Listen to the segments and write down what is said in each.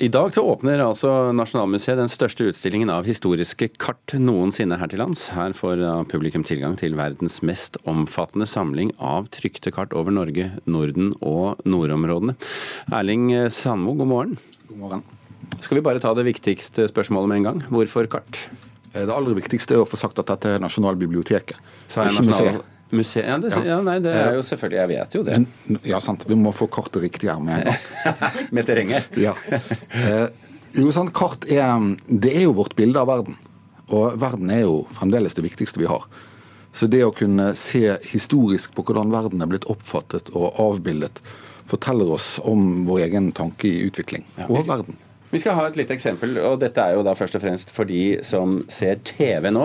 I dag så åpner altså Nasjonalmuseet den største utstillingen av historiske kart noensinne her til lands. Her får publikum tilgang til verdens mest omfattende samling av trykte kart over Norge, Norden og nordområdene. Erling Sandmo, god morgen. God morgen. Skal vi bare ta det viktigste spørsmålet med en gang? Hvorfor kart? Det aller viktigste er å få sagt at dette er Nasjonalbiblioteket. Så er nasjonal... Museet? Ja, det, ja. nei, det er jo selvfølgelig Jeg vet jo det. Ja, sant. Vi må få kartet riktig her med med terrenget? ja. Eh, jo, sant. Kart er Det er jo vårt bilde av verden. Og verden er jo fremdeles det viktigste vi har. Så det å kunne se historisk på hvordan verden er blitt oppfattet og avbildet, forteller oss om vår egen tanke i utvikling og verden. Vi skal ha et lite eksempel, og dette er jo da først og fremst for de som ser TV nå.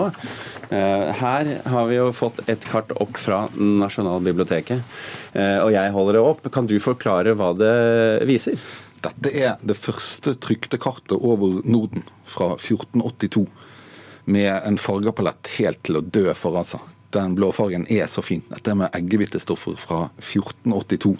Eh, her har vi jo fått et kart opp fra Nasjonalbiblioteket, eh, og jeg holder det opp. Kan du forklare hva det viser? Dette er det første trykte kartet over Norden fra 1482, med en fargepalett helt til å dø for, altså. Den blåfargen er så fin. Dette er med eggehvitestoffer fra 1482,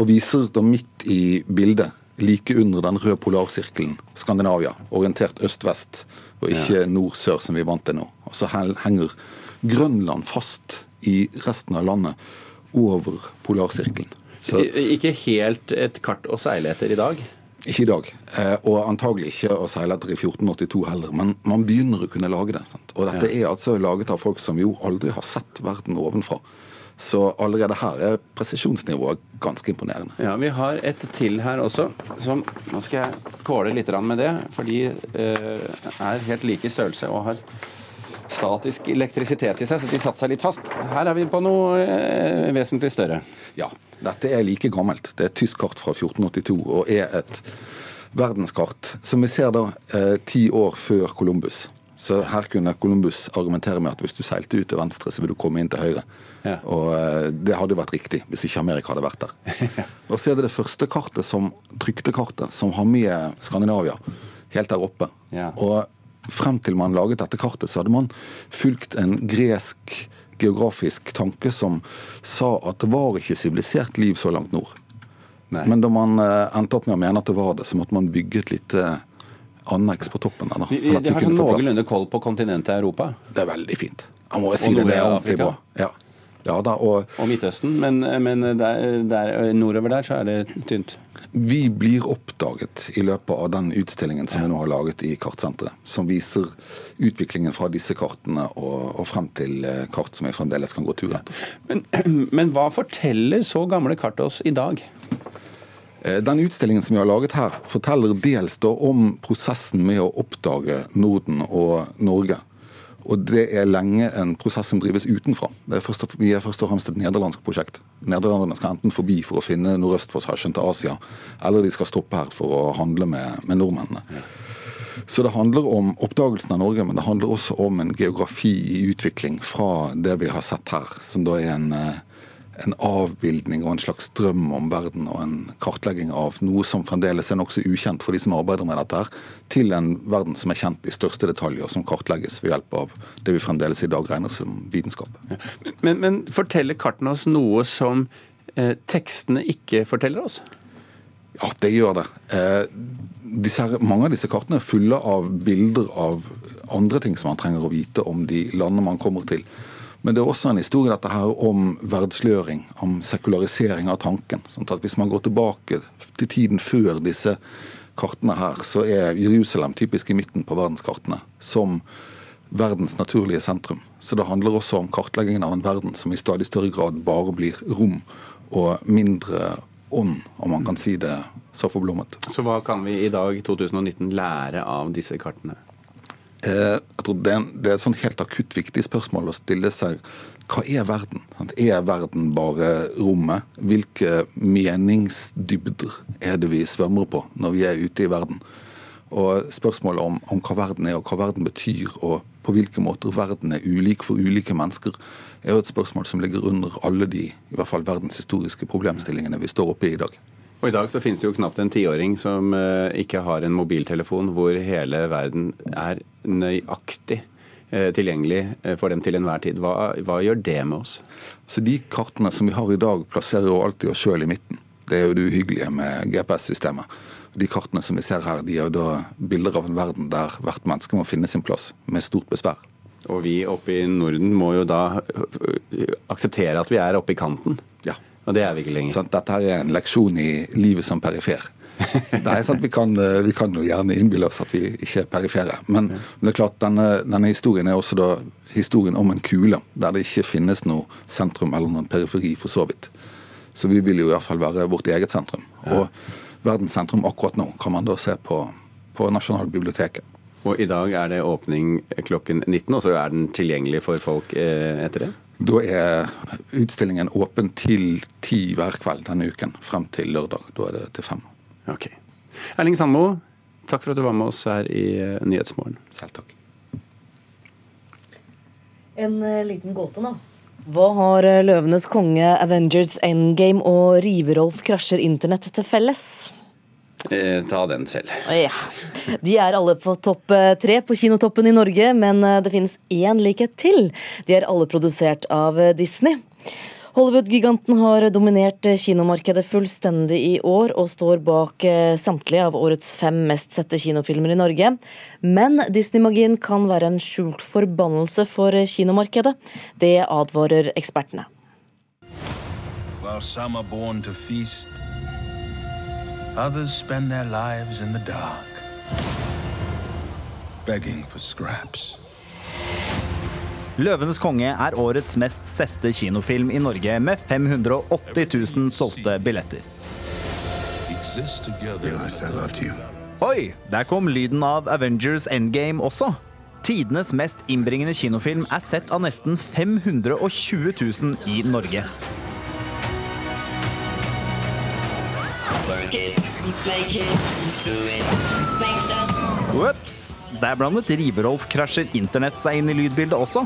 og viser da midt i bildet like under den røde polarsirkelen, Skandinavia, orientert øst-vest, og ikke nord-sør, som vi er vant til nå. Og så henger Grønland fast i resten av landet over polarsirkelen. Så, ikke helt et kart å seile etter i dag? Ikke i dag, eh, og antagelig ikke å seile etter i 1482 heller. Men man begynner å kunne lage det. Sant? Og dette er altså laget av folk som jo aldri har sett verden ovenfra. Så allerede her er presisjonsnivået ganske imponerende. Ja, Vi har et til her også. Som, nå skal jeg kåle litt med det, for de eh, er helt like i størrelse og har statisk elektrisitet i seg, så de satte seg litt fast. Her er vi på noe eh, vesentlig større. Ja, dette er like gammelt. Det er et tysk kart fra 1482 og er et verdenskart som vi ser da eh, ti år før Columbus. Så her kunne Columbus argumentere med at hvis du seilte ut til venstre, så vil du komme inn til høyre. Ja. Og eh, det hadde vært riktig hvis ikke Amerika hadde vært der. og så er det det første kartet som, trykte kartet som har med Skandinavia helt der oppe. Ja. Og frem til man laget dette kartet, så hadde man fulgt en gresk geografisk tanke som sa at det var ikke sivilisert liv så langt nord. Nei. Men da man eh, endte opp med å mene at det var det, så måtte man bygge et lite anneks på toppen der. Da, sånn de, har sånn noenlunde koll på kontinentet Europa? Det er veldig fint. Jeg må si det, det er ordentlig bra. Ja. Ja, da, og, og, Midtøsten, men, men der, der, nordover der så er det tynt? Vi blir oppdaget i løpet av den utstillingen som vi nå har laget i Kartsenteret. Som viser utviklingen fra disse kartene og, og frem til eh, kart som vi fremdeles kan gå tur etter. Men, men hva forteller så gamle kart oss i dag? Eh, den utstillingen som vi har laget her, forteller dels om prosessen med å oppdage Norden og Norge. Og det er lenge en prosess som drives utenfra. Er først, vi er først og fremst et nederlandsk prosjekt. Nederlanderne skal enten forbi for å finne nordøstpassasjen til Asia, eller de skal stoppe her for å handle med, med nordmennene. Så det handler om oppdagelsen av Norge, men det handler også om en geografi i utvikling fra det vi har sett her, som da er en eh, en avbildning og en slags drøm om verden og en kartlegging av noe som fremdeles er nokså ukjent for de som arbeider med dette, her, til en verden som er kjent i største detalj, og som kartlegges ved hjelp av det vi fremdeles i dag regner som vitenskap. Men, men forteller kartene oss noe som eh, tekstene ikke forteller oss? Ja, det gjør det. Eh, disse, mange av disse kartene er fulle av bilder av andre ting som man trenger å vite om de landene man kommer til. Men det er også en historie dette her om verdsliggjøring, om sekularisering av tanken. Sånn at Hvis man går tilbake til tiden før disse kartene her, så er Jerusalem typisk i midten på verdenskartene som verdens naturlige sentrum. Så det handler også om kartleggingen av en verden som i stadig større grad bare blir rom og mindre ånd, om man kan si det så forblommet. Så hva kan vi i dag, 2019, lære av disse kartene? Eh, tror det det er et sånn helt akutt viktig spørsmål å stille seg. Hva er verden? Er verden bare rommet? Hvilke meningsdybder er det vi svømmer på når vi er ute i verden? Og Spørsmålet om, om hva verden er og hva verden betyr, og på hvilke måter verden er ulik for ulike mennesker, er jo et spørsmål som ligger under alle de i hvert fall verdenshistoriske problemstillingene vi står oppe i i dag. Og I dag så finnes det jo knapt en tiåring som uh, ikke har en mobiltelefon hvor hele verden er nøyaktig uh, tilgjengelig uh, for dem til enhver tid. Hva, hva, gjør det med oss? Så De kartene som vi har i dag, plasserer jo alltid oss sjøl i midten. Det er jo det uhyggelige med GPS-systemet. De kartene som vi ser her, de er da bilder av en verden der hvert menneske må finne sin plass, med stort besvær. Og vi oppe i Norden må jo da akseptere at vi er oppe i kanten. Ja. Og det er vi ikke lenger. Sånn, dette her er en leksjon i livet som perifer. Nei, sant, vi kan, vi kan jo gjerne innbille oss at vi ikke er perifere. Men, men det er klart, denne, denne, historien er også da historien om en kule, der det ikke finnes noe sentrum eller noen periferi, for så vidt. Så vi vil jo i hvert fall være vårt eget sentrum. Og verdens sentrum akkurat nå kan man da se på, på Nasjonalbiblioteket. Og i dag er det åpning klokken 19, og så er den tilgjengelig for folk eh, etter det? Da er utstillingen åpen til ti hver kveld denne uken, frem til lørdag. Da er det til fem. Ok. Erling Sandmo, takk for at du var med oss her i eh, Nyhetsmorgen. Selv takk. En uh, liten gåte, nå. Hva har uh, Løvenes konge, Avengers Endgame og Riverolf krasjer internett til felles? Eh, ta den selv. Ja. De er alle på topp tre på kinotoppen i Norge, men det finnes én likhet til. De er alle produsert av Disney. Hollywood-giganten har dominert kinomarkedet fullstendig i år, og står bak eh, samtlige av årets fem mest sette kinofilmer i Norge. Men Disney-magien kan være en skjult forbannelse for kinomarkedet. Det advarer ekspertene. While some are born to feast, others spend their lives in the dark, begging for scraps. 'Løvenes konge' er årets mest sette kinofilm i Norge, med 580 000 solgte billetter. Oi, der kom lyden av Avengers Endgame også. Tidenes mest innbringende kinofilm er sett av nesten 520 000 i Norge. Ops! Der blandet Riverolf krasjer internett seg inn i lydbildet også.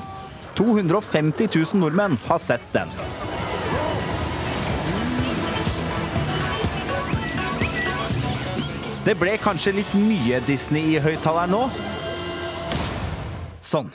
250 000 nordmenn har sett den. Det ble kanskje litt mye Disney i høyttaleren nå? Sånn.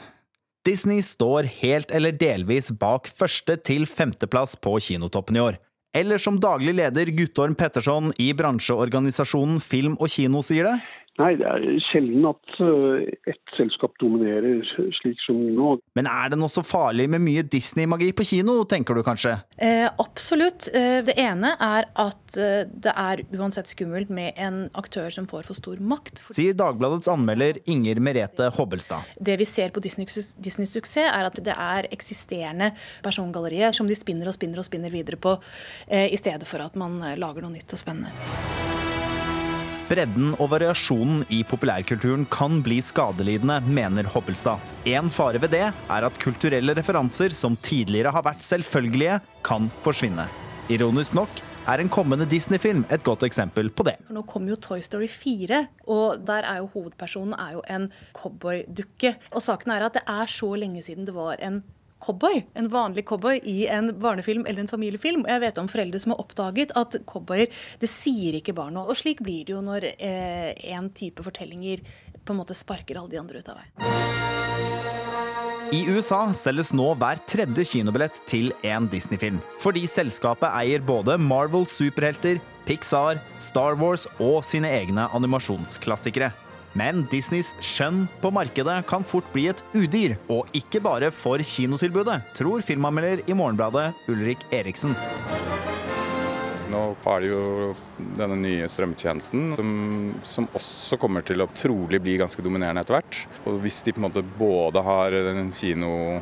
Disney står helt eller delvis bak første til femteplass på kinotoppen i år. Eller som daglig leder Guttorm Petterson i bransjeorganisasjonen Film og Kino sier det Nei, det er sjelden at eh, ett selskap dominerer slik som nå. Men er det noe så farlig med mye Disney-magi på kino, tenker du kanskje? Eh, absolutt. Eh, det ene er at eh, det er uansett skummelt med en aktør som får for stor makt. Sier Dagbladets anmelder Inger Merete Hobbelstad. Det vi ser på Disneys Disney suksess, er at det er eksisterende persongallerier som de spinner og spinner og spinner videre på, eh, i stedet for at man lager noe nytt og spennende. Bredden og variasjonen i populærkulturen kan bli skadelidende, mener Hoppelstad. En fare ved det er at kulturelle referanser som tidligere har vært selvfølgelige, kan forsvinne. Ironisk nok er en kommende Disney-film et godt eksempel på det. Nå kommer jo Toy Story 4, og der er jo hovedpersonen er jo en cowboydukke. Og saken er at det er så lenge siden det var en cowboy, en vanlig cowboy i en barnefilm eller en familiefilm. Jeg vet om foreldre som har oppdaget at cowboyer, det sier ikke barna. Og slik blir det jo når eh, en type fortellinger på en måte sparker alle de andre ut av vei. I USA selges nå hver tredje kinobillett til en Disney-film. Fordi selskapet eier både Marvels superhelter, Pixar, Star Wars og sine egne animasjonsklassikere. Men Disneys skjønn på markedet kan fort bli et udyr, og ikke bare for kinotilbudet, tror filmanmelder i Morgenbladet Ulrik Eriksen. Nå har de jo denne nye strømtjenesten, som, som, også kommer til å trolig bli ganske dominerende etter hvert. Og hvis de på en måte både har den kino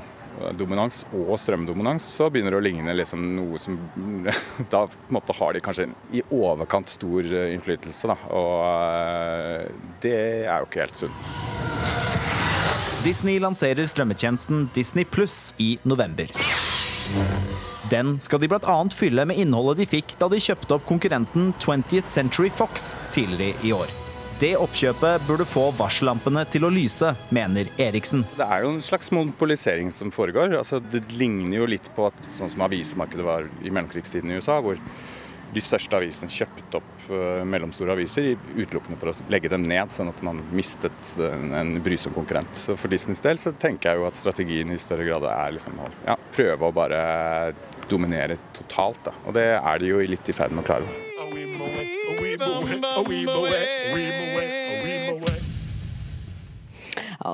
dominans og strømdominans, så begynner det å ligne liksom noe som Da måte, har de kanskje i overkant stor eh, innflytelse, da. Og eh, det er jo ikke helt sunt. Disney lanserer strømmetjenesten Disney Pluss i november. Den skal de bl.a. fylle med innholdet de fikk da de kjøpte opp konkurrenten 20th Century Fox tidligere i år. Det oppkjøpet burde få varsellampene til å lyse, mener Eriksen. Det er jo en slags monopolisering som foregår. Altså, det ligner jo litt på at, sånn som avismarkedet var i mellomkrigstiden i USA, hvor de største avisene kjøpte opp uh, mellomstore aviser utelukkende for å legge dem ned, sånn at man mistet en, en brysom konkurrent. Så For Disneys del så tenker jeg jo at strategien i større grad er liksom å ja, prøve å bare dominere totalt. Da. Og det er de jo litt i ferd med å klare. Ja,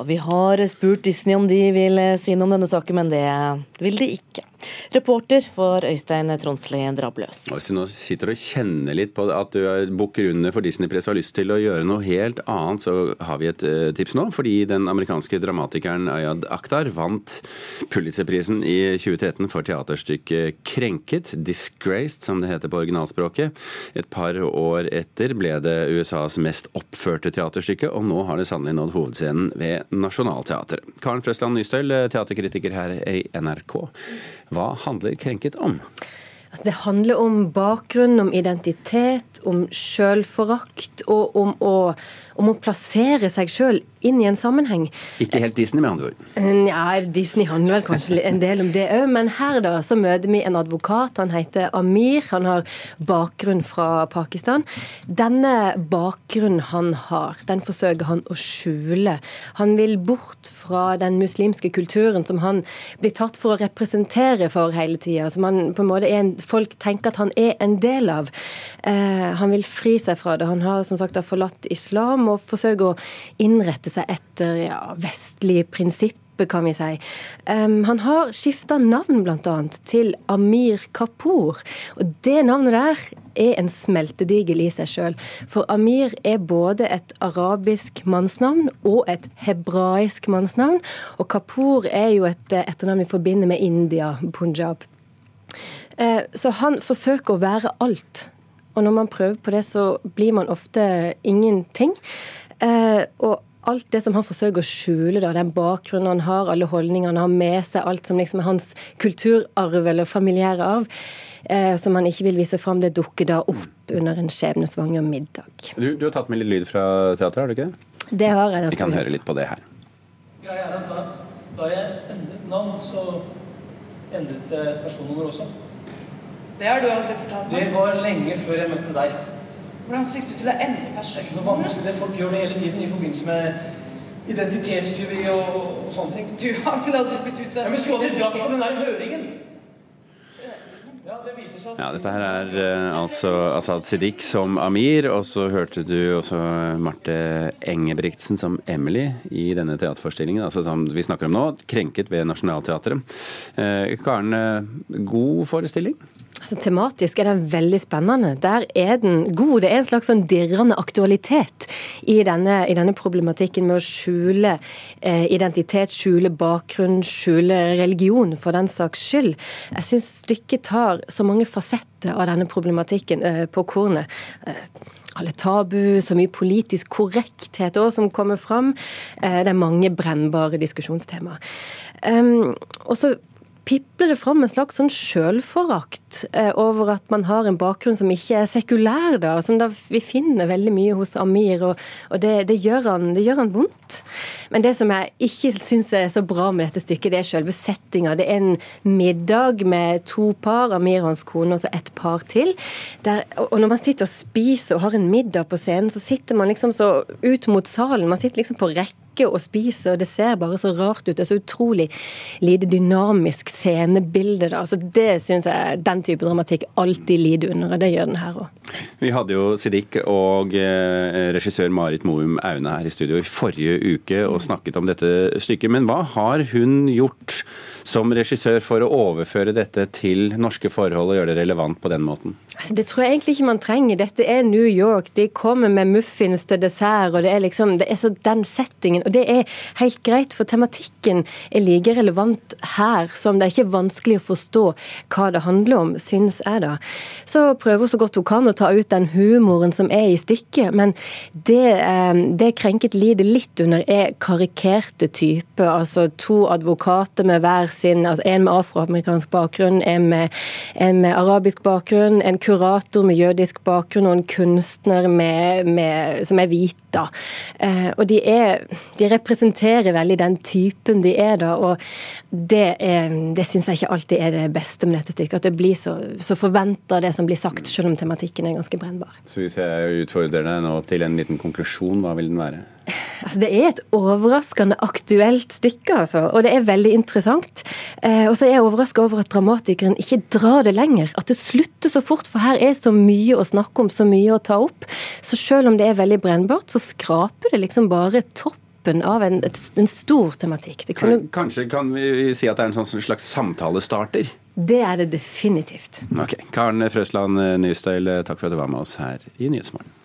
Vi har spurt Disney om de vil si noe om denne saken, men det vil de ikke. Reporter for Øystein Tronsli Drabløs. Hvis nå sitter og kjenner litt på at du bukker under for Disney-press og har lyst til å gjøre noe helt annet, så har vi et uh, tips nå. Fordi den amerikanske dramatikeren Ayad Akhtar vant Pulitzerprisen i 2013 for teaterstykket 'Krenket', 'Disgraced', som det heter på originalspråket. Et par år etter ble det USAs mest oppførte teaterstykke, og nå har det sannelig nådd hovedscenen ved Nationaltheatret. Karen Frøsland Nystøl, teaterkritiker her i NRK. Hva handler Krenket om? Det handler om bakgrunn, om identitet, om sjølforakt og om å, om å plassere seg sjøl inn i en sammenheng. Ikke helt Disney, med andre ord? Ja, Disney handler vel kanskje en del om det òg, men her da så møter vi en advokat. Han heter Amir. Han har bakgrunn fra Pakistan. Denne bakgrunnen han har, den forsøker han å skjule. Han vil bort fra den muslimske kulturen som han blir tatt for å representere for hele tida. Som han på en måte en, folk tenker at han er en del av. Eh, han vil fri seg fra det. Han har som sagt forlatt islam og forsøker å innrette seg etter ja, vestlige prinsipper kan vi si. Um, han har skifta navn bl.a. til Amir Kapoor. Og det navnet der er en smeltedigel i seg sjøl. For Amir er både et arabisk mannsnavn og et hebraisk mannsnavn. Og Kapoor er jo et eh, etternavn vi forbinder med India, Punjab. Uh, så han forsøker å være alt. Og når man prøver på det, så blir man ofte ingenting. Eh, og alt det som han forsøker å skjule, da, den bakgrunnen han har, alle holdningene han har med seg, alt som liksom er hans kulturarv eller familiære arv, eh, som han ikke vil vise fram, det dukker da opp under en skjebnesvanger middag. Du, du, har tatt med litt lyd fra teatret, har du ikke det? Det har jeg. Vi kan høre litt på det her. Greia er at da, da jeg endret navn, så endret jeg personnummer også. Det har du aldri fortalt meg. Det var lenge før jeg møtte deg. Hvordan fikk du til å endre Det er noe vanskelig. Folk gjør det hele tiden i forbindelse med identitetstyveri og, og, sånne ting. Du har vel aldri blitt utsatt ja, Men skulle aldri dratt på den der høringen. Ja, det viser seg ja, dette her er uh, altså Asaad Siddiq som Amir, og så hørte du også Marte Engebrigtsen som Emily i denne teaterforestillingen, altså som vi snakker om nå, 'Krenket ved Nationaltheatret'. Uh, Karen, uh, god forestilling? Altså, tematisk er den veldig spennende. Der er den god. Det er en slags sånn dirrende aktualitet i denne, i denne, problematikken med å skjule eh, identitet, skjule bakgrunn, skjule religion, for den saks skyld. Jeg syns stykket tar så mange fasetter av denne problematikken eh, på kornet. Eh, alle tabu, så mye politisk korrekthet også, som kommer fram. Eh, det er mange brennbare diskusjonstemaer. Um, og så pipler det fram en slags sånn sjølforakt eh, over at man har en bakgrunn som ikke er sekulær, da, som da vi finner veldig mye hos Amir, og, og det, det, gjør han, det, gjør han, vondt. Men det som jeg ikke syns er så bra med dette stykket, det er selve settinga. Det er en middag med to par, Amir og hans kone, og så et par til. Der, og når man sitter og spiser og har en middag på scenen, så sitter man liksom så ut mot salen. Man sitter liksom på rekke drikke og spise, og det ser bare så rart ut. Det er så utrolig lite dynamisk scenebilde. Da. Altså, det syns jeg den type dramatikk alltid lider under, og det gjør den her òg. Vi hadde jo Sidik og eh, regissør Marit Moum Aune her i studio i forrige uke og snakket om dette stykket. Men hva har hun gjort som regissør for å overføre dette til norske forhold og gjøre det relevant på den måten? Altså, det tror jeg egentlig ikke man trenger. Dette er New York. De kommer med muffins til dessert, og det er liksom, det er så den settingen. Og det er helt greit, for tematikken er like relevant her som det er ikke vanskelig å forstå hva det handler om, syns jeg da. Så prøver hun så godt hun kan å ta ut den humoren som er i stykket, men det, eh, det Krenket lider litt under, er karikerte typer. Altså to advokater med hver sin altså En med afroamerikansk bakgrunn, en med, en med, arabisk bakgrunn, en kurator med jødisk bakgrunn og en kunstner med, med, som er hvit. Da. Eh, og de, er, de, representerer veldig den typen de er, da. Og det, er, det syns jeg ikke alltid er det beste med dette stykket. At det blir så, så forventa det som blir sagt, selv om tematikken er ganske brennbar. Så hvis jeg utfordrer deg nå til en liten konklusjon, hva vil den være? Altså, det er et overraskende aktuelt stykke, altså, og det er veldig interessant. Eh, og så er jeg overraska over at dramatikeren ikke drar det lenger. At det slutter så fort, for her er så mye å snakke om, så mye å ta opp. Så selv om det er veldig brennbart, så skraper det liksom bare toppen av en, en stor tematikk. Kunne... Kanskje kan vi si at det er en sånn slags samtalestarter? Det er det definitivt. Ok. Karen Frøsland Nystøyl, takk for at du var med oss her i Nyhetsmorgen.